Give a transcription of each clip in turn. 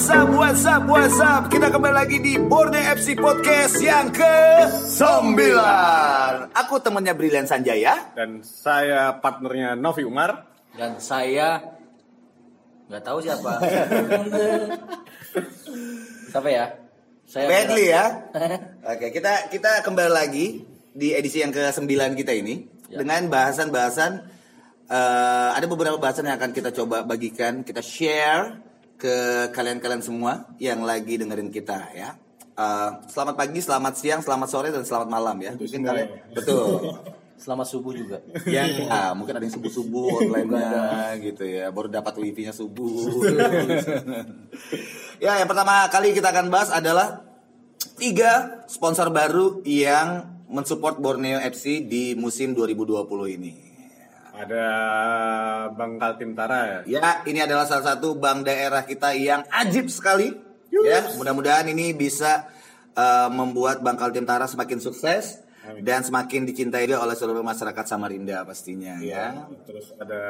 WhatsApp, WhatsApp, WhatsApp Kita kembali lagi di Borneo FC Podcast yang ke 9 Aku temannya Brilian Sanjaya Dan saya partnernya Novi Umar. Dan saya nggak tahu siapa. siapa ya? Saya Bentley ya Oke kita kita kembali lagi di edisi yang ke 9 kita ini Ya. Dengan bahasan-bahasan eh, Ada beberapa bahasan yang akan kita coba bagikan Kita share ke kalian-kalian semua yang lagi dengerin kita ya. Eh, Selamat pagi, selamat siang, selamat sore, dan selamat malam ya. Mungkin kalian Betul. Selamat subuh juga. ya ah, mungkin ada yang subuh subuh online-nya gitu ya. Baru dapat wifi-nya subuh. Ya yang pertama kali kita akan bahas adalah tiga sponsor baru yang mensupport Borneo FC di musim 2020 ini Ada Bang Kaltim Tara ya. ya ini adalah salah satu bank daerah kita yang ajib sekali. Ya mudah-mudahan ini bisa eh, membuat Bank Kaltim Tara semakin sukses dan semakin dicintai juga oleh seluruh masyarakat Samarinda pastinya ya. Terus ada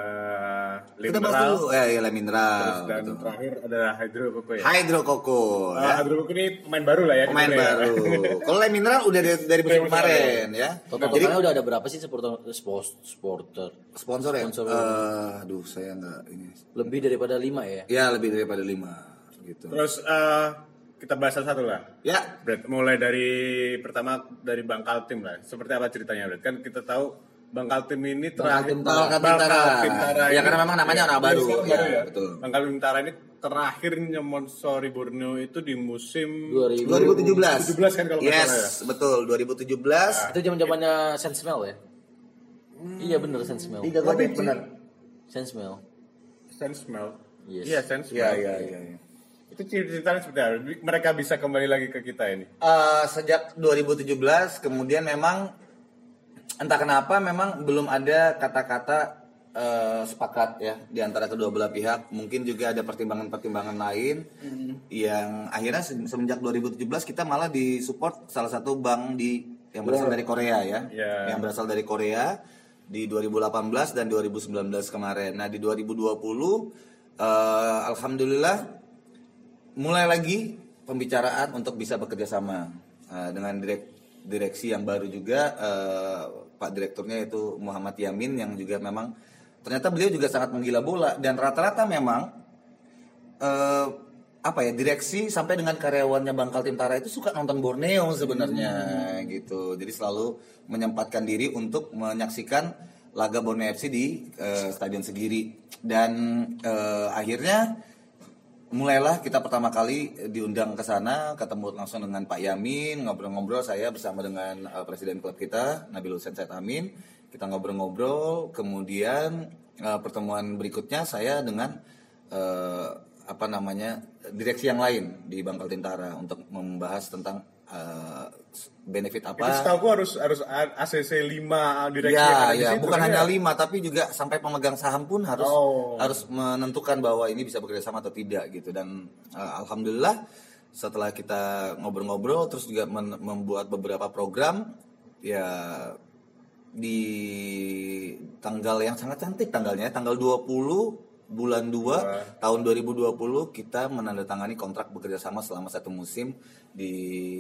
Kita bahas Mineral. dulu eh ya mineral. Terus dan betul. terakhir ada Hydro Koko ya. Hydro Koko Ah, ya. Hydro Koko ini pemain baru lah ya. Pemain ya. baru. Kalau Le Mineral udah dari, dari musim kemarin ya. Total Jadi totalnya udah ada berapa sih supporter supporter? sponsor ya. Sponsor. Eh, aduh saya nggak ini. Lebih daripada lima ya. Ya lebih daripada lima gitu. Terus eh, kita bahas satu lah. Ya Brad, mulai dari pertama dari Bang Kaltim lah. Seperti apa ceritanya, Brad? Kan kita tahu Bang Kaltim ini terakhir Kaltim Bang Kaltim Bang Tara. Kaltim Tara Ya, karena memang namanya Iya, baru. sekarang Ya, baru betul. Bang Kaltim Tara ini terakhir nyemonsori Borneo itu di musim 2000. 2017. 2017 kan kalau nggak Yes, salah ya? betul 2017. Itu zaman zamannya Sensmell ya. Iya bener Sensmell. Tiga gol benar. Sensmell. Sense Smell. Yes. Iya, Sense Iya Smell. iya iya. Itu ceritanya seperti apa? Mereka bisa kembali lagi ke kita ini. Eh, sejak 2017 kemudian memang entah kenapa memang belum ada kata-kata eh, sepakat ya di antara kedua belah pihak mungkin juga ada pertimbangan-pertimbangan lain yang akhirnya se- semenjak 2017 kita malah disupport salah satu bank di yang berasal dari Korea ya Ya. yang berasal dari Korea di 2018 dan 2019 kemarin nah di 2020 eh, alhamdulillah mulai lagi pembicaraan untuk bisa bekerja sama uh, dengan direk- direksi yang baru juga uh, Pak Direkturnya itu Muhammad Yamin yang juga memang ternyata beliau juga sangat menggila bola. Dan rata-rata memang uh, apa ya direksi sampai dengan karyawannya Bangkal Tintara itu suka nonton Borneo sebenarnya gitu. Jadi selalu menyempatkan diri untuk menyaksikan laga Borneo FC di uh, Stadion Segiri dan uh, akhirnya mulailah kita pertama kali diundang ke sana ketemu langsung dengan Pak Yamin ngobrol-ngobrol saya bersama dengan uh, presiden klub kita Nabil Hussein Said Amin. Kita ngobrol-ngobrol kemudian uh, pertemuan berikutnya saya dengan uh, apa namanya direksi yang lain di Bangkal Tintara untuk membahas tentang uh, benefit Itu apa setahu gua harus harus ACC 5 direksi yang Ya, ada ya, situ, bukan kan hanya ya? lima, tapi juga sampai pemegang saham pun harus Oh. harus menentukan bahwa ini bisa bekerja sama atau tidak gitu. Dan eh, alhamdulillah setelah kita ngobrol-ngobrol, terus juga membuat beberapa program, ya di tanggal yang sangat cantik tanggalnya, tanggal 20 bulan 2 tahun 2020 kita menandatangani kontrak bekerja sama selama satu musim di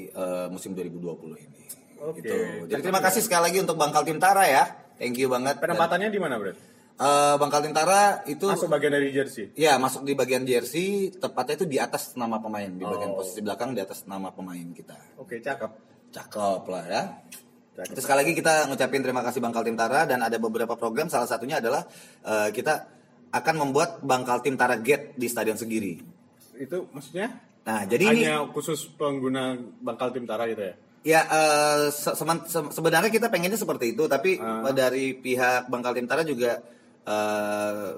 eh, musim 2020 ini. Oke. Gitu. Jadi terima kasih sekali lagi untuk Bangkal Tintara ya. Thank you banget. Penempatannya di mana, Brad? eh, Bangkal Tintara itu Masuk bagian dari jersey. ya masuk di bagian jersey, tepatnya itu di atas nama pemain, di bagian Oh. posisi belakang di atas nama pemain kita. Oke, cakep. Cakep lah ya. Cakep. Terus sekali lagi kita ngucapin terima kasih Bangkal Tintara dan ada beberapa program salah satunya adalah eh, kita akan membuat Bangkal Tintara Gate di Stadion Segiri. Itu maksudnya Nah, jadi ini hanya khusus pengguna Bangkal Tim Tara gitu ya? Ya eh, se- se- sebenarnya kita pengennya seperti itu, tapi Ah. dari pihak Bangkal Tintara juga eh,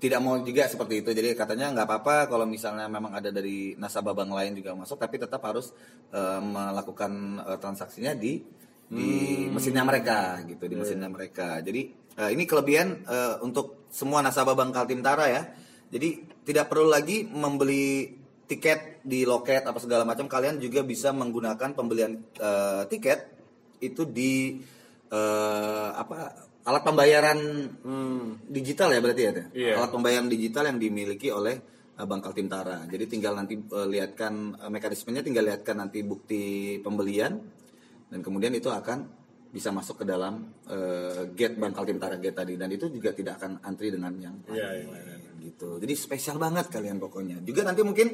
tidak mau juga seperti itu. Jadi katanya nggak apa-apa kalau misalnya memang ada dari nasabah bank lain juga masuk, tapi tetap harus eh, melakukan eh, transaksinya di di mesinnya mereka gitu, di mesinnya mereka. Jadi eh, ini kelebihan eh, untuk semua nasabah Bangkal Tintara ya. Jadi tidak perlu lagi membeli tiket di loket apa segala macam kalian juga bisa menggunakan pembelian eh, tiket itu di eh, apa alat pembayaran digital ya berarti ya Teh? Iya. alat pembayaran digital yang dimiliki oleh eh, Bangkal Timtara. Jadi tinggal nanti eh, lihatkan mekanismenya, tinggal lihatkan nanti bukti pembelian dan kemudian itu akan bisa masuk ke dalam eh, gate Bangkal Timtara gate tadi dan itu juga tidak akan antri dengan yang Iya, lain. iya, gitu. Jadi spesial banget kalian pokoknya. Juga nanti mungkin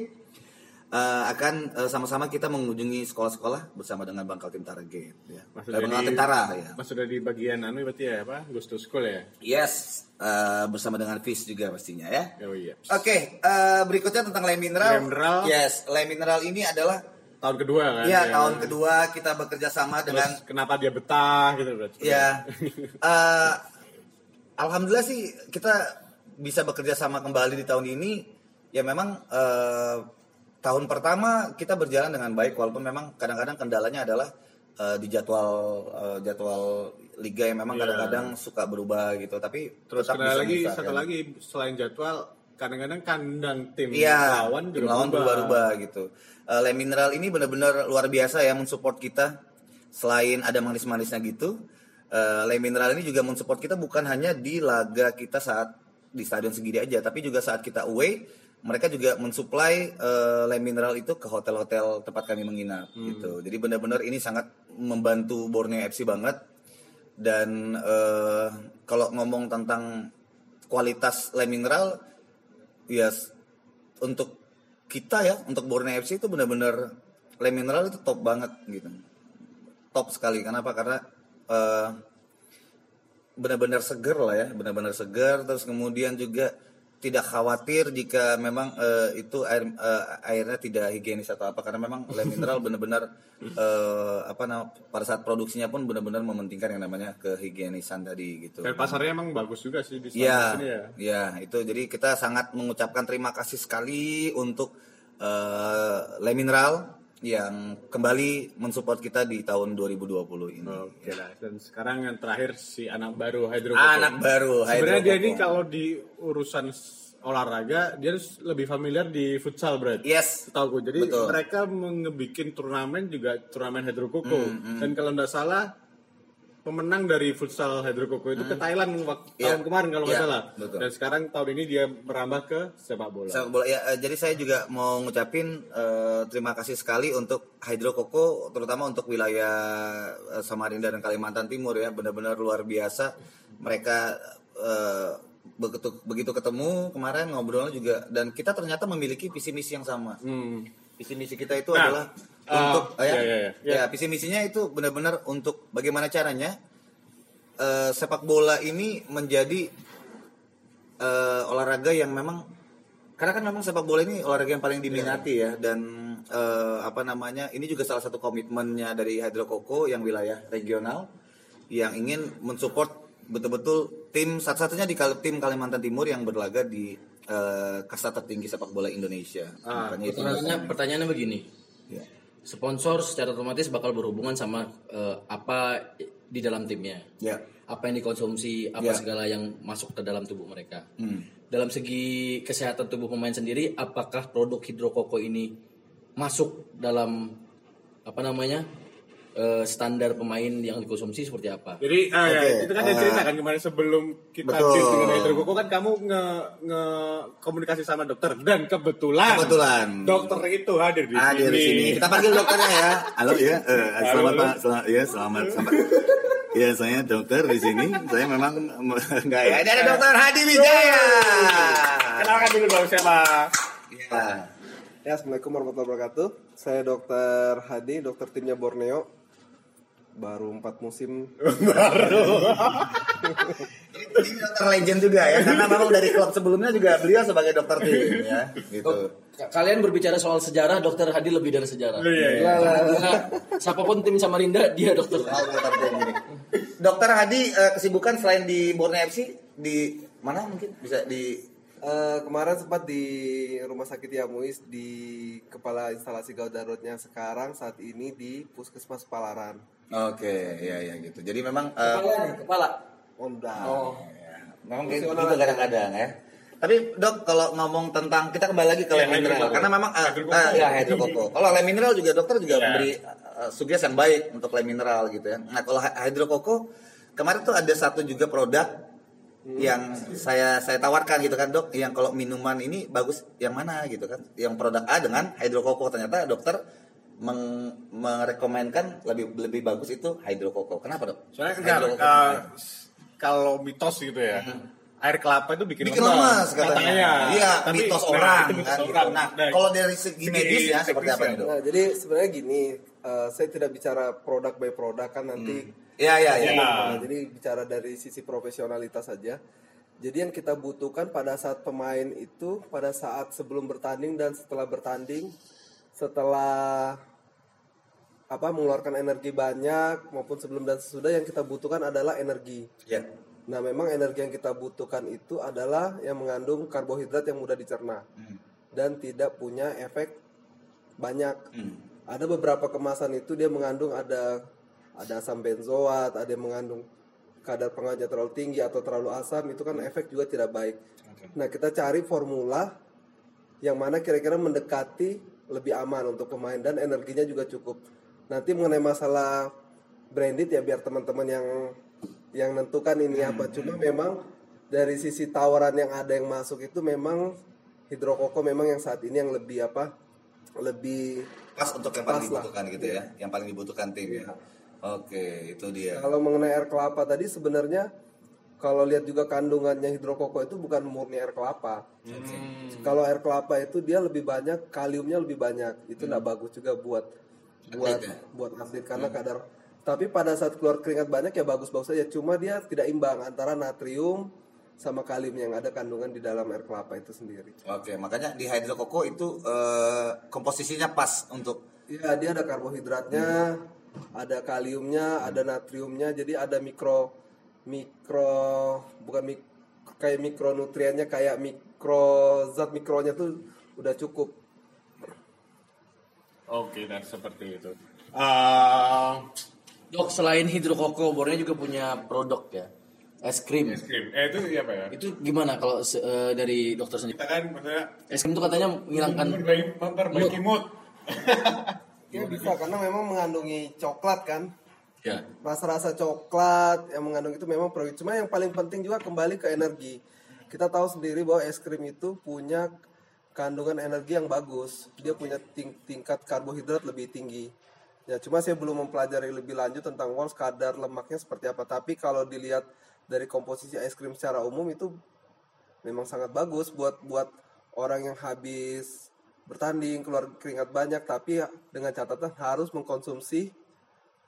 eh, akan eh, sama-sama kita mengunjungi sekolah-sekolah bersama dengan Bangkal Timtara Gate ya. Mas sudah Bangkal di- Timtara ya. Mas sudah di bagian anu berarti ya apa? Ghost to School ya? Yes, eh, bersama dengan Fish juga pastinya ya. Oh iya. Oke, eh, berikutnya tentang lem mineral. Lem mineral. Yes, lem mineral ini adalah Tahun kedua kan? ya tahun kedua kita bekerja sama Terus dengan kenapa dia betah gitu berarti? ya. eh, Alhamdulillah sih kita bisa bekerja sama kembali di tahun ini. Ya memang eh, tahun pertama kita berjalan dengan baik walaupun memang kadang-kadang kendalanya adalah eh, di jadwal eh, jadwal liga yang memang Iya. kadang-kadang suka berubah gitu. Tapi Terus tetap bisa lagi satu lagi selain jadwal kadang-kadang kandang tim Iya, lawan tim juga lawan berubah. berubah-ubah gitu. Uh, Lem Mineral ini benar-benar luar biasa ya mensupport kita. Selain ada manis-manisnya gitu, uh, Lem Mineral ini juga mensupport kita bukan hanya di laga kita saat di stadion segini aja, tapi juga saat kita away, mereka juga mensuplai uh, Lem Mineral itu ke hotel-hotel tempat kami menginap gitu. Jadi benar-benar ini sangat membantu Borneo FC banget. Dan uh, kalau ngomong tentang kualitas Lem Mineral, ya s- untuk kita ya untuk Borneo FC itu benar-benar lem mineral itu top banget gitu. Top sekali. Kenapa? Karena eh, benar-benar seger lah ya benar-benar seger. Terus kemudian juga tidak khawatir jika memang eh, itu air eh, airnya tidak higienis atau apa. Karena memang lem mineral benar-benar eh, apa nama pada saat produksinya pun benar-benar mementingkan yang namanya kehigienisan tadi gitu. Dan pasarnya emang bagus juga sih di Iya, sini ya. ya itu jadi kita sangat mengucapkan terima kasih sekali untuk eh, Le Mineral yang kembali mensupport kita di tahun 2020 ini. Oke lah. Dan sekarang yang terakhir si anak baru Hydro Anak baru, Sebenarnya dia Hydro ini kalau di urusan olahraga dia harus lebih familiar di futsal berarti. Yes. Tahu gue. Jadi Betul. mereka ngebikin turnamen juga turnamen Hydro Coco. Hmm, Dan kalau nggak salah pemenang dari futsal Hydro Coco itu ke Thailand waktu Iya. tahun kemarin kalau nggak Iya, salah. betul. Dan sekarang tahun ini dia merambah ke sepak bola. Sepak bola. Ya, jadi saya juga mau ngucapin eh, terima kasih sekali untuk Hydro Coco, terutama untuk wilayah eh, Samarinda dan Kalimantan Timur ya, benar-benar luar biasa. Mereka eh, begitu begitu ketemu kemarin ngobrolnya juga dan kita ternyata memiliki visi misi yang sama. Hmm. Visi misi kita itu Nah, adalah uh, untuk ya, ya, ya, ya. ya, visi misinya itu benar-benar untuk bagaimana caranya eh, sepak bola ini menjadi eh, olahraga yang memang karena kan memang sepak bola ini olahraga yang paling diminati ya dan eh, apa namanya ini juga salah satu komitmennya dari Hydro Coco yang wilayah regional yang ingin mensupport betul-betul tim satu-satunya di Kal- tim Kalimantan Timur yang berlaga di eh, kasta tertinggi sepak bola Indonesia. Ah, Makanya itu Pertanyaannya, pertanyaannya begini. ya. Sponsor secara otomatis bakal berhubungan sama eh, apa di dalam timnya. Ya. Apa yang dikonsumsi, apa Ya. segala yang masuk ke dalam tubuh mereka. Hmm. Dalam segi kesehatan tubuh pemain sendiri, apakah produk hidrokoko ini masuk dalam apa namanya eh, standar pemain yang dikonsumsi seperti apa? Jadi ah, ya, Oke, itu kan dia ah. cerita kan kemarin sebelum kita Betul. deal dengan Hydro Coco kan kamu nge, nge komunikasi sama dokter dan kebetulan Kebetulan. dokter itu hadir di Hadir di sini. Kita panggil dokternya ya. Halo ya. Eh, selamat. Pak. Selamat ya, selamat. Selamat. Iya, saya dokter di sini. Saya memang enggak ya. Ini ada dokter Hadi Wijaya. Kenalkan dulu dong siapa? Ya. Ya, Assalamualaikum warahmatullahi wabarakatuh. Saya Dokter Hadi, dokter timnya Borneo. Baru empat musim. Ini dokter legend juga ya. Karena memang dari klub sebelumnya juga beliau sebagai dokter tim ya. Gitu. Ka- Kalian berbicara soal sejarah, Dokter Hadi lebih dari sejarah. Iya, iya. Karena siapa pun tim Samarinda, dia dokter. Oh, dokter tim ini. Dokter Hadi eh, kesibukan selain di Borneo FC di mana mungkin bisa di Eh, kemarin sempat di Rumah Sakit Yamuis di kepala instalasi gawat daruratnya sekarang saat ini di Puskesmas Palaran. Oke, ya ya gitu. Jadi memang eh, Kepala, nih, kepala. Onda. Oh. Ya, memang gitu, gitu kadang-kadang ya. Tapi dok kalau ngomong tentang kita kembali lagi ke Ya, lem mineral karena memang uh, Hydrokoko. uh, ya hydrokoko. Kalau lem mineral juga dokter juga Ya. memberi uh, sugesti yang baik untuk lem mineral gitu ya. Nah kalau hydrokoko kemarin tuh ada satu juga produk yang saya saya tawarkan gitu kan dok yang kalau minuman ini bagus yang mana gitu kan yang produk A dengan hidrokoko ternyata dokter meng, merekomenkan lebih lebih bagus itu hidrokoko kenapa dok Soalnya enggak, Hidrokoko. uh, kalau mitos gitu ya, air kelapa itu bikin, bikin lemas katanya. katanya. Iya, Tapi, mitos nah, orang itu mitos kan orang. gitu. Nah, Nah, kalau dari segi medis ya seperti apa Dok? Nah, jadi sebenarnya gini, eh, saya tidak bicara produk by produk kan nanti. Iya, iya, iya. Iya. Nah, jadi bicara dari sisi profesionalitas saja. Jadi yang kita butuhkan pada saat pemain itu pada saat sebelum bertanding dan setelah bertanding, setelah apa mengeluarkan energi banyak maupun sebelum dan sesudah yang kita butuhkan adalah energi. Iya. Nah, memang energi yang kita butuhkan itu adalah yang mengandung karbohidrat yang mudah dicerna dan tidak punya efek banyak. Ada beberapa kemasan itu dia mengandung ada ada asam benzoat, ada yang mengandung kadar pengawetnya terlalu tinggi atau terlalu asam itu kan efek juga tidak baik. Nah, kita cari formula yang mana kira-kira mendekati lebih aman untuk pemain dan energinya juga cukup. Nanti mengenai masalah branded ya biar teman-teman yang yang nentukan ini apa. Cuma memang dari sisi tawaran yang ada yang masuk itu memang hidrokoko memang yang saat ini yang lebih apa? Lebih Pas untuk yang paling Pas lah. dibutuhkan gitu ya, yang paling dibutuhkan tim ya. Oke, itu dia. Kalau mengenai air kelapa tadi sebenarnya kalau lihat juga kandungannya hidrokoko itu bukan murni air kelapa. Kalau air kelapa itu dia lebih banyak kaliumnya lebih banyak. Itu nggak bagus juga buat buat Atlet ya? buat atlet karena kadar tapi pada saat keluar keringat banyak ya bagus-bagus saja. Cuma dia tidak imbang antara natrium sama kalium yang ada kandungan di dalam air kelapa itu sendiri. Oke, makanya di hidrokoko itu eh, komposisinya pas untuk Iya, dia ada karbohidratnya, ada kaliumnya, ada natriumnya, jadi ada mikro mikro bukan mik, kayak mikronutriennya kayak mikro zat mikronya tuh udah cukup. Oke, dan seperti itu. Eh, Dok, selain hidrokoko, Borneo juga punya produk ya, es krim. es krim. Eh, itu apa ya? Itu gimana kalau eh, dari dokter sendiri? Kita kan maksudnya Es krim itu katanya menghilangkan memperbaiki, memperbaiki mood. Ya bisa karena memang mengandungi coklat kan. Ya. Rasa-rasa coklat yang mengandung itu memang pro. Cuma yang paling penting juga kembali ke energi. Kita tahu sendiri bahwa es krim itu punya kandungan energi yang bagus. Dia punya ting- tingkat karbohidrat lebih tinggi. Ya, cuma saya belum mempelajari lebih lanjut tentang wals kadar lemaknya seperti apa. Tapi kalau dilihat dari komposisi es krim secara umum itu memang sangat bagus buat buat orang yang habis bertanding keluar keringat banyak tapi ya dengan catatan harus mengkonsumsi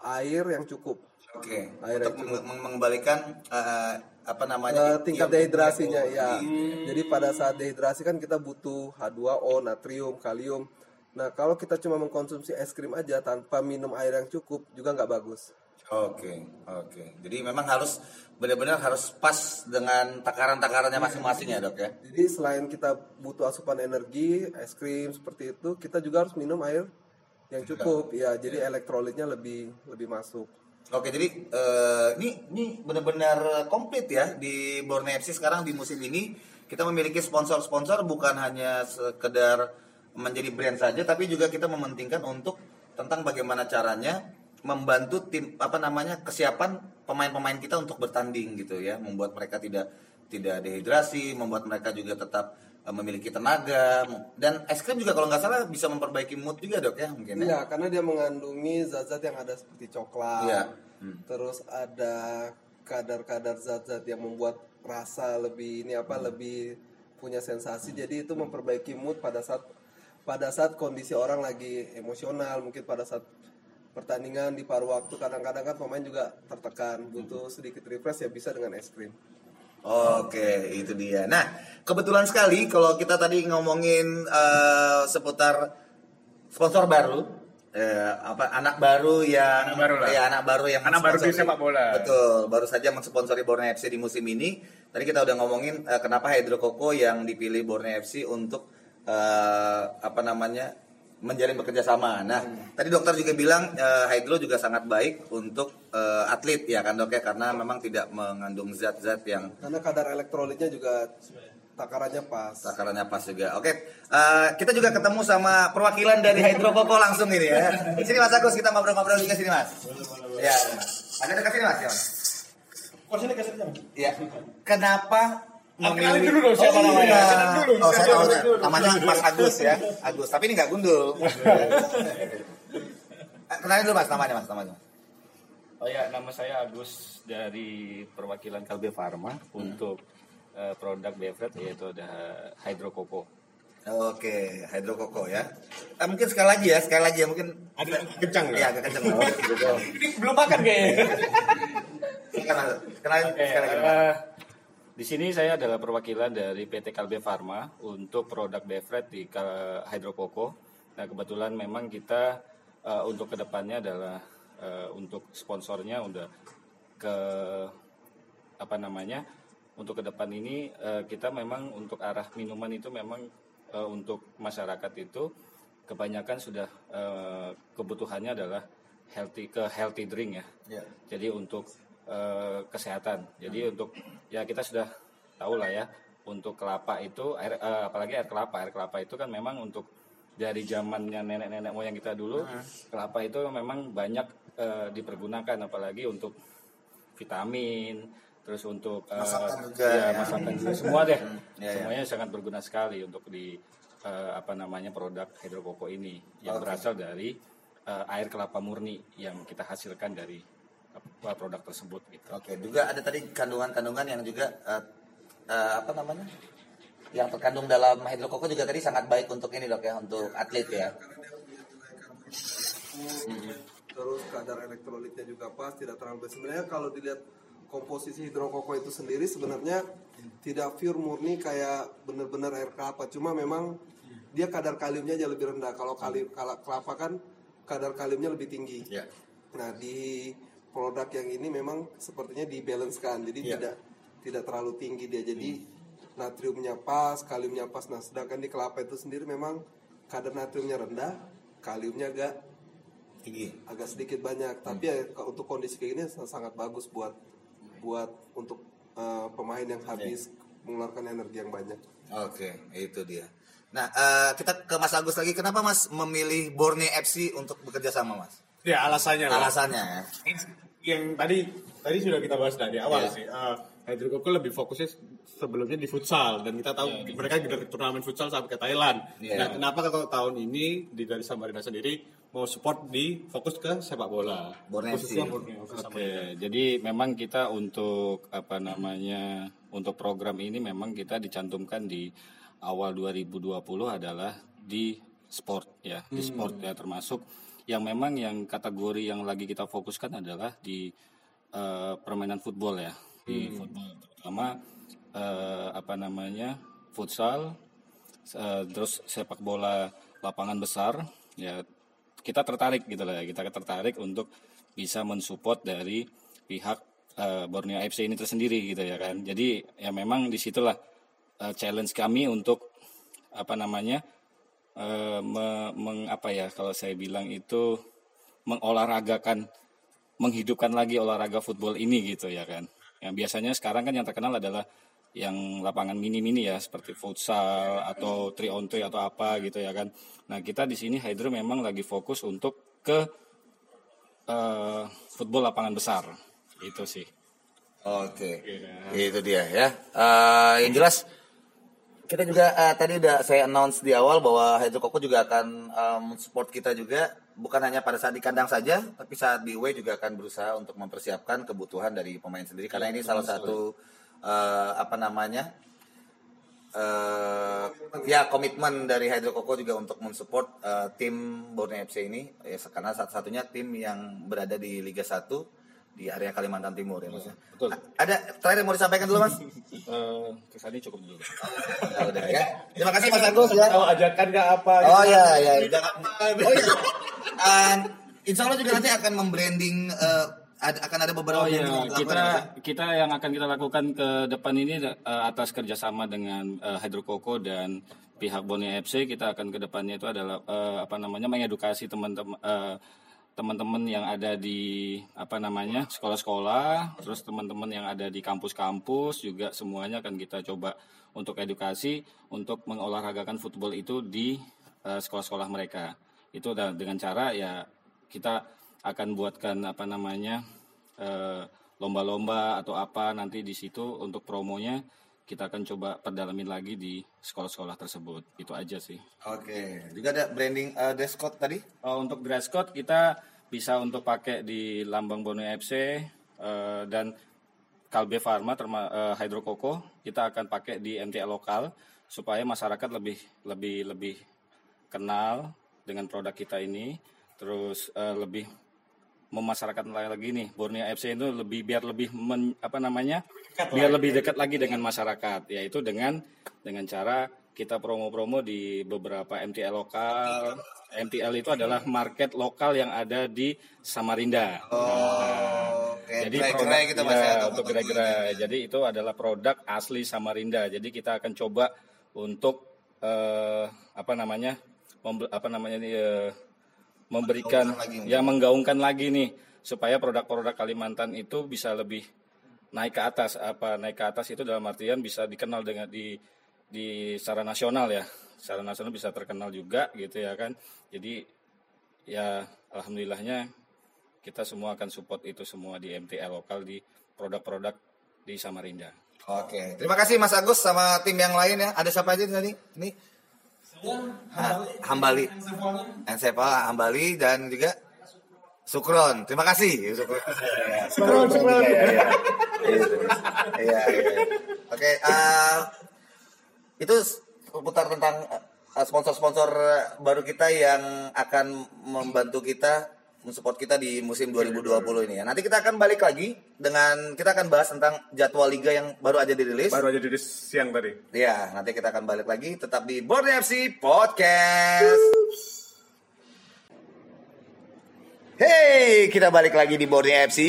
air yang cukup Oke, Air untuk yang meng- meng- mengembalikan eh, apa namanya? tingkat ion- dehidrasinya ya. Hmm. Jadi pada saat dehidrasi kan kita butuh H2O, natrium, kalium. Nah kalau kita cuma mengkonsumsi es krim aja tanpa minum air yang cukup juga nggak bagus. Oke, oke. Jadi memang harus benar-benar harus pas dengan takaran-takarannya masing-masing ya, Dok ya. Jadi selain kita butuh asupan energi, es krim seperti itu, kita juga harus minum air yang cukup. Ya, jadi elektrolitnya lebih lebih masuk. Oke, jadi eh, ini ini benar-benar komplit ya di Borneo FC sekarang di musim ini kita memiliki sponsor-sponsor bukan hanya sekedar menjadi brand saja, tapi juga kita mementingkan untuk tentang bagaimana caranya membantu tim apa namanya kesiapan pemain-pemain kita untuk bertanding gitu ya, membuat mereka tidak tidak dehidrasi, membuat mereka juga tetap memiliki tenaga dan es krim juga kalau nggak salah bisa memperbaiki mood juga dok ya mungkin ya. Iya, karena dia mengandungi zat-zat yang ada seperti coklat. Iya. Terus ada kadar-kadar zat-zat yang membuat rasa lebih ini apa lebih punya sensasi. Jadi itu memperbaiki mood pada saat pada saat kondisi orang lagi emosional, mungkin pada saat pertandingan di paruh waktu kadang-kadang kan pemain juga tertekan, butuh sedikit refresh ya bisa dengan es krim. Oke, itu dia. Nah, kebetulan sekali kalau kita tadi ngomongin eh, seputar sponsor baru, eh, apa anak baru yang Anak baru lah. ya anak baru yang Anak baru di sepak bola. Betul, baru saja mensponsori Borneo FC di musim ini. Tadi kita udah ngomongin eh, kenapa Hydro Coco yang dipilih Borneo FC untuk eh, apa namanya menjalin bekerja sama. Nah, tadi dokter juga bilang eh, Hydro juga sangat baik untuk eh, atlet ya kan dok ya karena memang tidak mengandung zat-zat yang Karena kadar elektrolitnya juga takarannya pas. takarannya pas juga. Oke, eh, kita juga ketemu sama perwakilan dari Hydro Coco langsung ini ya. Sini Mas Agus kita ngobrol-ngobrol juga sini Mas. Ya, agak dekat sini Mas. Ya. Kok sini ke sini? Ya. kenapa Kenalin dulu dong siapa namanya. iya. Dulu, Oh, saya tahu. dulu. Namanya Mas Agus ya. Agus, tapi ini nggak gundul. Kenalin dulu Mas namanya Mas, namanya. Oh ya, nama saya Agus dari perwakilan Kalbe Pharma untuk eh, produk beverage yaitu ada Hydro Coco. Oke, hidrokoko ya. Eh, mungkin sekali lagi ya, sekali lagi ya mungkin. Ada kencang nggak? Iya, agak kenceng. Ini belum makan kayaknya. Kenalin, kenalin Oke, sekali lagi. Mas. Di sini saya adalah perwakilan dari PT Kalbe Pharma untuk produk beverage di Kal- Hydro Coco. Nah kebetulan memang kita eh, untuk ke depannya adalah eh, untuk sponsornya udah ke apa namanya untuk ke depan ini eh, kita memang untuk arah minuman itu memang eh, untuk masyarakat itu kebanyakan sudah eh, kebutuhannya adalah healthy ke healthy drink ya. Iya. Jadi untuk eh, kesehatan. Jadi untuk ya kita sudah tahu lah ya untuk kelapa itu air eh, apalagi air kelapa. Air kelapa itu kan memang untuk dari zamannya nenek-nenek moyang kita dulu kelapa itu memang banyak eh, dipergunakan. Apalagi untuk vitamin terus untuk eh, Masakan juga, ya, ya. masakan juga. Semua deh. Ya, ya. semuanya sangat berguna sekali untuk di eh, apa namanya produk hidrokoko ini yang berasal dari air kelapa murni yang kita hasilkan dari produk tersebut gitu. Oke, juga ada tadi kandungan-kandungan yang juga eh, eh, apa namanya? Yang terkandung dalam hidrokoko juga tadi sangat baik untuk ini dok ya, untuk atlet ya. terus kadar elektrolitnya juga pas tidak terlalu besar. sebenarnya kalau dilihat komposisi hidrokoko itu sendiri sebenarnya tidak pure murni kayak benar-benar air kelapa cuma memang dia kadar kaliumnya aja lebih rendah kalau kali kala- kelapa kan kadar kaliumnya lebih tinggi Ya. nah di produk yang ini memang sepertinya dibalancekan jadi Ya. tidak tidak terlalu tinggi dia jadi natriumnya pas kaliumnya pas nah sedangkan di kelapa itu sendiri memang kadar natriumnya rendah kaliumnya agak Tinggi. agak sedikit banyak tapi ya untuk kondisi kayak gini sa- sangat bagus buat buat untuk eh, pemain yang habis mengeluarkan energi yang banyak Oke, itu dia. Nah, eh, kita ke Mas Agus lagi. Kenapa Mas memilih Borneo FC untuk bekerja sama Mas? Ya alasannya. lah. Alasannya ya. yang tadi tadi sudah kita bahas dari awal Iya. sih. Uh, Hydro Coco lebih fokusnya sebelumnya di futsal dan kita tahu mereka dari turnamen futsal sampai ke Thailand. Iya. Nah, kenapa kalau tahun ini di dari Samarinda sendiri mau support di fokus ke sepak bola? Borneo Khususnya. Borneo. Oke, jadi memang kita untuk apa namanya untuk program ini memang kita dicantumkan di awal 2020 adalah di sport ya, di sport ya termasuk yang memang yang kategori yang lagi kita fokuskan adalah di eh, permainan football ya, di football terutama eh, apa namanya futsal, eh, terus sepak bola lapangan besar ya kita tertarik gitu lah ya. Kita tertarik untuk bisa mensupport dari pihak eh, Borneo FC ini tersendiri gitu ya kan. Jadi ya memang di situlah eh, challenge kami untuk apa namanya eh, me- meng- apa ya kalau saya bilang itu mengolahragakan menghidupkan lagi olahraga football ini gitu ya kan yang biasanya sekarang kan yang terkenal adalah yang lapangan mini-mini ya seperti futsal atau 3 on 3 atau apa gitu ya kan. Nah, kita di sini Hydro memang lagi fokus untuk ke eh, football lapangan besar. Itu sih. Oke, itu dia ya. Eh, yang jelas kita juga eh, tadi udah saya announce di awal bahwa Hydro Coco juga akan support kita juga. Bukan hanya pada saat di kandang saja, tapi saat di away juga akan berusaha untuk mempersiapkan kebutuhan dari pemain sendiri. Karena ini salah satu eh, apa namanya eh ya komitmen dari Hydro Coco juga untuk mensupport eh, tim Borneo FC ini. Ya, karena satu-satunya tim yang berada di Liga 1 di area Kalimantan Timur ya Mas. ya. betul. Ada terakhir yang mau disampaikan dulu Mas? Eh, kesannya cukup dulu. Ya udah ya. Terima kasih Mas Agus ya. Tahu ajakan nggak apa? Oh ya ya jangan Oh iya. Um, insya Allah juga nanti akan membranding eh, ada- akan ada beberapa Oh iya, yang dilakukan, kita ya, ya? kita yang akan kita lakukan ke depan ini eh, atas kerjasama dengan eh, Hydro Coco dan pihak Borneo FC kita akan ke depannya itu adalah eh, apa namanya mengedukasi teman-teman eh, teman-teman yang ada di apa namanya sekolah-sekolah, terus teman-teman yang ada di kampus-kampus juga semuanya akan kita coba untuk edukasi untuk mengolahragakan football itu di eh, sekolah-sekolah mereka. Itu dengan cara ya kita akan buatkan apa namanya eh, lomba-lomba atau apa nanti di situ untuk promonya kita akan coba perdalamin lagi di sekolah-sekolah tersebut. Itu aja sih. Oke, juga ada branding uh, dress code tadi. Oh, untuk dress code kita bisa untuk pakai di lambang Borneo FC eh, dan Kalbe Pharma terma Hydro Coco kita akan pakai di MTL lokal supaya masyarakat lebih lebih lebih kenal dengan produk kita ini terus eh, lebih memasyarakatkan lagi nih Borneo FC itu lebih biar lebih men- apa namanya biar lebih dekat lagi dengan masyarakat yaitu dengan dengan cara kita promo-promo di beberapa MTL lokal MTL itu adalah market lokal yang ada di Samarinda. Oh, oke. Jadi Gerai-gerai produk kita ya, untuk gerai-gerai. Jadi itu adalah produk asli Samarinda. Jadi kita akan coba untuk eh, apa namanya apa namanya nih eh, memberikan lagi. ya menggaungkan lagi nih supaya produk-produk Kalimantan itu bisa lebih naik ke atas apa naik ke atas itu dalam artian bisa dikenal dengan di di secara nasional ya secara nasional bisa terkenal juga gitu ya kan jadi ya alhamdulillahnya kita semua akan support itu semua di MTL lokal di produk-produk di Samarinda. Oke, terima kasih Mas Agus sama tim yang lain ya. Ada siapa aja tadi? Ini Ha- Hambali, Ensepal, Hambali dan juga Sukron. Terima kasih. Sukron. Sukron, Sukron. Iya, iya. Iya, iya. Oke, eh, itu seputar tentang eh, sponsor-sponsor baru kita yang akan membantu kita mensupport kita di musim 2020 ini ya. Nanti kita akan balik lagi dengan kita akan bahas tentang jadwal liga yang baru aja dirilis. Baru aja dirilis siang tadi. Ya, nanti kita akan balik lagi tetap di Borneo FC Podcast. Hey, kita balik lagi di Borneo FC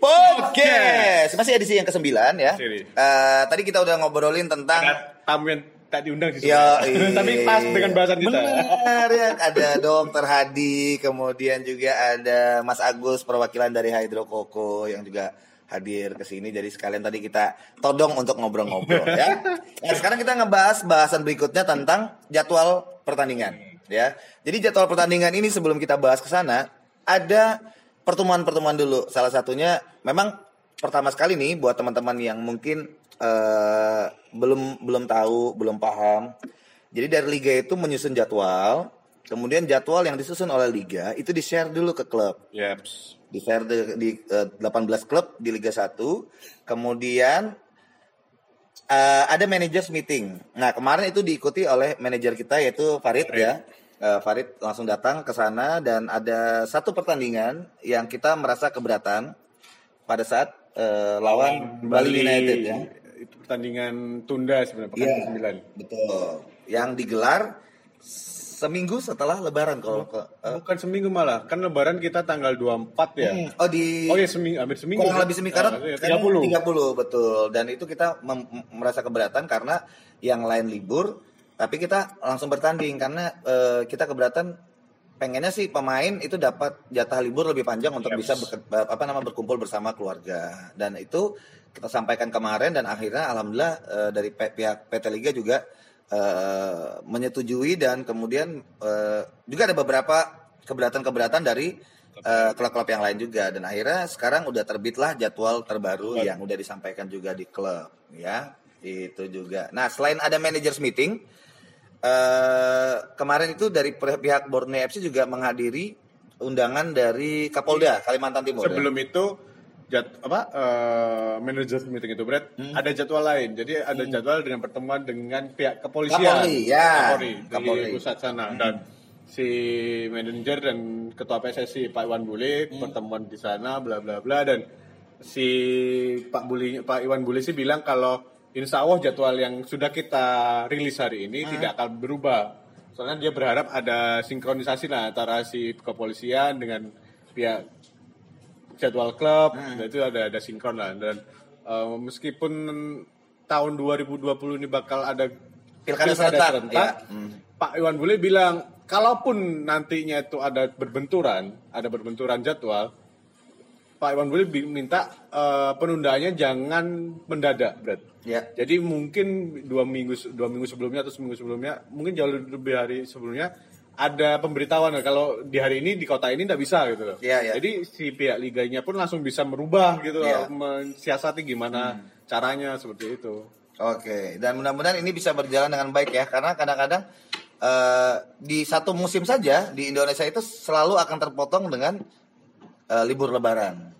Podcast. Masih edisi yang ke-9 ya. Eh, tadi kita udah ngobrolin tentang Ada tamu yang tak diundang sih. Ya. Tapi pas dengan bahasan kita. Benar ya, ada Dokter Hadi, kemudian juga ada Mas Agus perwakilan dari Hydro Coco yang juga hadir ke sini. Jadi sekalian tadi kita todong untuk ngobrol-ngobrol ya. Nah, sekarang kita ngebahas bahasan berikutnya tentang jadwal pertandingan ya. Jadi jadwal pertandingan ini sebelum kita bahas ke sana ada pertemuan-pertemuan dulu. Salah satunya memang pertama sekali nih buat teman-teman yang mungkin eh, belum belum tahu, belum paham. Jadi dari liga itu menyusun jadwal, kemudian jadwal yang disusun oleh liga itu di-share dulu ke klub. Yaps. Di-share di, di, eh, 18 klub di Liga 1. Kemudian eh, ada managers meeting. Nah, kemarin itu diikuti oleh manajer kita yaitu Farid ya. Eh, Farid langsung datang ke sana dan ada satu pertandingan yang kita merasa keberatan pada saat eh, lawan Bali, United ya. Itu pertandingan tunda sebenarnya pekan Iya. ke-9. Betul. Yang digelar seminggu setelah Lebaran kalau ke, eh, Bukan seminggu malah, kan lebaran kita tanggal 24 ya. hmm, oh di Oh ya seminggu, hampir seminggu. kurang lebih seminggu karena Ah, iya, kan 30. 30 betul. Dan itu kita merasa keberatan karena yang lain libur, tapi kita langsung bertanding karena eh, kita keberatan pengennya sih pemain itu dapat jatah libur lebih panjang untuk Yes. bisa berke- apa nama berkumpul bersama keluarga. Dan itu kita sampaikan kemarin dan akhirnya alhamdulillah eh, dari pihak PT Liga juga eh, menyetujui dan kemudian eh, juga ada beberapa keberatan-keberatan dari eh, klub-klub yang lain juga dan akhirnya sekarang udah terbitlah jadwal terbaru yang udah disampaikan juga di klub ya itu juga. Nah selain ada managers meeting eh, kemarin itu dari pihak Borneo FC juga menghadiri undangan dari Kapolda Kalimantan Timur. ya? Sebelum itu jad, apa eh, manager meeting itu Brad Hmm. ada jadwal lain. Jadi ada jadwal dengan pertemuan dengan pihak kepolisian. Kapolri, ya. Kapolri, di Kapolri. pusat sana dan si manajer dan ketua PSSI Pak Iwan Bule Hmm. pertemuan di sana bla bla bla dan si Pak Buli Pak Iwan Bule sih bilang kalau insya Allah jadwal yang sudah kita rilis hari ini Hmm. tidak akan berubah. Soalnya dia berharap ada sinkronisasi lah antara si kepolisian dengan pihak jadwal klub Hmm. dan itu ada ada sinkron lah dan eh, meskipun tahun 2020 ini bakal ada Pilkada serentak, ya. Pak Iwan Bule bilang kalaupun nantinya itu ada berbenturan ada berbenturan jadwal Pak Iwan Bule minta eh, penundaannya jangan mendadak Brad. Ya. Jadi mungkin dua minggu dua minggu sebelumnya atau seminggu sebelumnya, mungkin jauh lebih hari sebelumnya ada pemberitahuan kalau di hari ini di kota ini tidak bisa gitu loh. Iya, iya. Jadi si pihak liganya pun langsung bisa merubah gitu loh, Iya. mensiasati gimana caranya seperti itu. Oke, dan mudah-mudahan ini bisa berjalan dengan baik ya, karena kadang-kadang eh, di satu musim saja di Indonesia itu selalu akan terpotong dengan eh, libur Lebaran,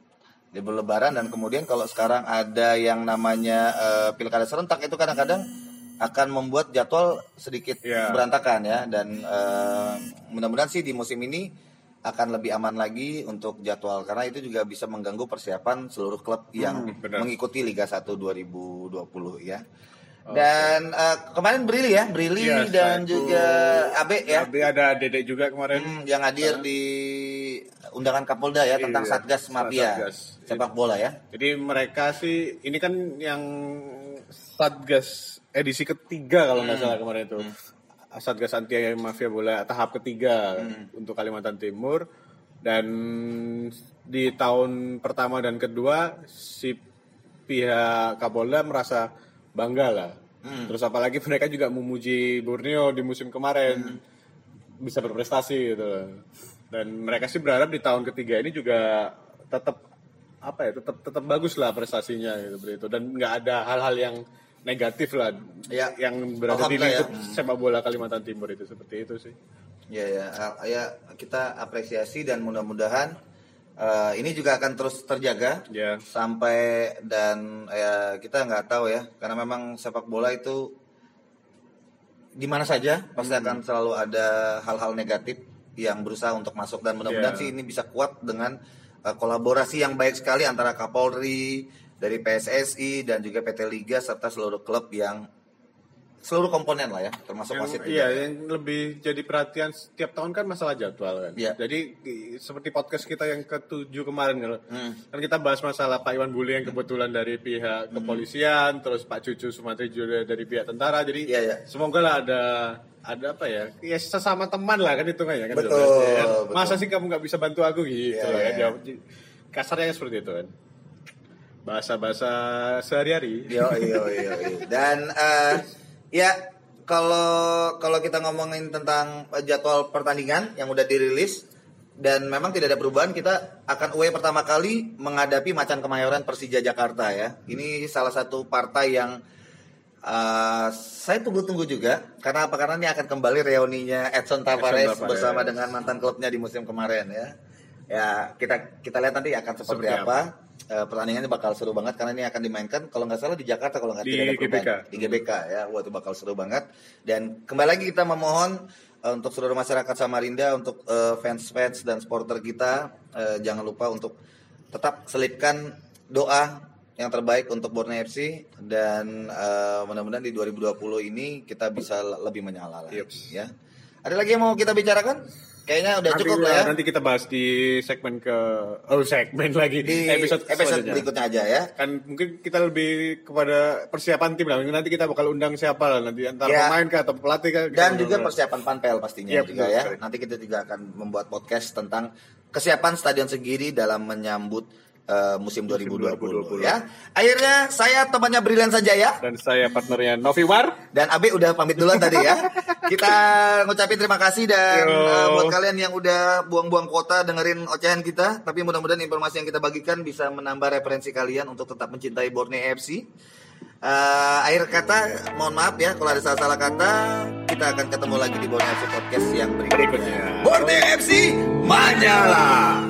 libur Lebaran dan kemudian kalau sekarang ada yang namanya eh, pilkada serentak itu kadang-kadang akan membuat jadwal sedikit Iya. berantakan ya, dan eh, mudah-mudahan sih di musim ini akan lebih aman lagi untuk jadwal karena itu juga bisa mengganggu persiapan seluruh klub yang Hmm, benar. mengikuti Liga 1 2020 ya. Dan eh, kemarin Brili ya, Brili Iya, dan juga Abe ya, Tapi ada Dedek juga kemarin. hmm, yang hadir di undangan Kapolda ya tentang Iya, Satgas Mafia Satgas. sepak bola ya. Jadi mereka sih ini kan yang Satgas edisi ketiga kalau Hmm. nggak salah kemarin itu. Satgas anti mafia bola tahap ketiga Hmm. untuk Kalimantan Timur dan di tahun pertama dan kedua si pihak Kapolda merasa bangga lah. Hmm. Terus apalagi mereka juga memuji Borneo di musim kemarin Hmm. bisa berprestasi gitu. loh. Dan mereka sih berharap di tahun ketiga ini juga tetap apa ya tetap tetap bagus lah prestasinya gitu seperti itu dan nggak ada hal-hal yang negatif lah Ya. yang berada di ya. lingkup sepak bola Kalimantan Timur itu seperti itu sih. Ya ya, ya kita apresiasi dan mudah-mudahan eh, ini juga akan terus terjaga Ya. sampai dan ya kita nggak tahu ya karena memang sepak bola itu di mana saja pasti akan selalu ada hal-hal negatif yang berusaha untuk masuk dan mudah-mudahan Ya. sih ini bisa kuat dengan eh, kolaborasi yang baik sekali antara Kapolri dari PSSI dan juga PT Liga serta seluruh klub yang seluruh komponen lah ya termasuk Yang, wasit iya, juga. yang lebih jadi perhatian setiap tahun kan masalah jadwal kan. Iya. Jadi seperti podcast kita yang ketujuh kemarin kan, Hmm. kan kita bahas masalah Pak Iwan Bule yang kebetulan dari pihak kepolisian, terus Pak Cucu Sumatri juga dari pihak tentara. Jadi Iya, iya. semoga lah ada ada apa ya, ya sesama teman lah kan hitungannya kan. Betul, kan. betul. Masa sih kamu nggak bisa bantu aku gitu Iya, lah kan. iya. Ya, Kasarnya seperti itu kan. Bahasa-bahasa sehari-hari. Yo, yo, yo, yo. Dan eh, ya kalau kalau kita ngomongin tentang eh, jadwal pertandingan yang udah dirilis dan memang tidak ada perubahan kita akan away pertama kali menghadapi Macan Kemayoran Persija Jakarta ya. Ini salah satu partai yang eh, saya tunggu-tunggu juga karena apa karena ini akan kembali reuninya Edson Tavares, Tavares. bersama dengan mantan klubnya di musim kemarin ya. Ya kita kita lihat nanti akan seperti, Seperti apa. Eh, pertandingannya bakal seru banget karena ini akan dimainkan kalau nggak salah di Jakarta kalau nggak Di tidak ada perubahan. GBK. di GBK ya wah itu bakal seru banget dan kembali lagi kita memohon eh, untuk seluruh masyarakat Samarinda untuk eh, fans-fans dan supporter kita eh, jangan lupa untuk tetap selipkan doa yang terbaik untuk Borneo FC dan eh, mudah-mudahan di 2020 ini kita bisa lebih menyala Yups. ya ada lagi yang mau kita bicarakan kayaknya udah Nanti, cukup lah ya Nanti kita bahas di segmen ke oh segmen lagi di episode episode berikutnya aja ya Kan mungkin kita lebih kepada persiapan tim lah. Nanti kita bakal undang siapa lah nanti antara Ya. pemain kah atau pelatih kah. dan juga ngobrol. persiapan panpel pastinya Iya, juga betul ya. sekali. Nanti kita juga akan membuat podcast tentang kesiapan Stadion Segiri dalam menyambut eh, musim 2020, 2020. ya. Akhirnya saya temannya Brilian saja ya dan saya partnernya Novi War. dan Abe udah pamit duluan tadi ya. Kita ngucapin terima kasih dan Yo. eh, buat kalian yang udah buang-buang kota dengerin ocehan kita, tapi mudah-mudahan informasi yang kita bagikan bisa menambah referensi kalian untuk tetap mencintai Borneo FC. Eh, akhir kata, mohon maaf ya kalau ada salah-salah kata. Kita akan ketemu lagi di Borneo FC Podcast yang berikutnya. Berikutnya. Borneo FC Manyala.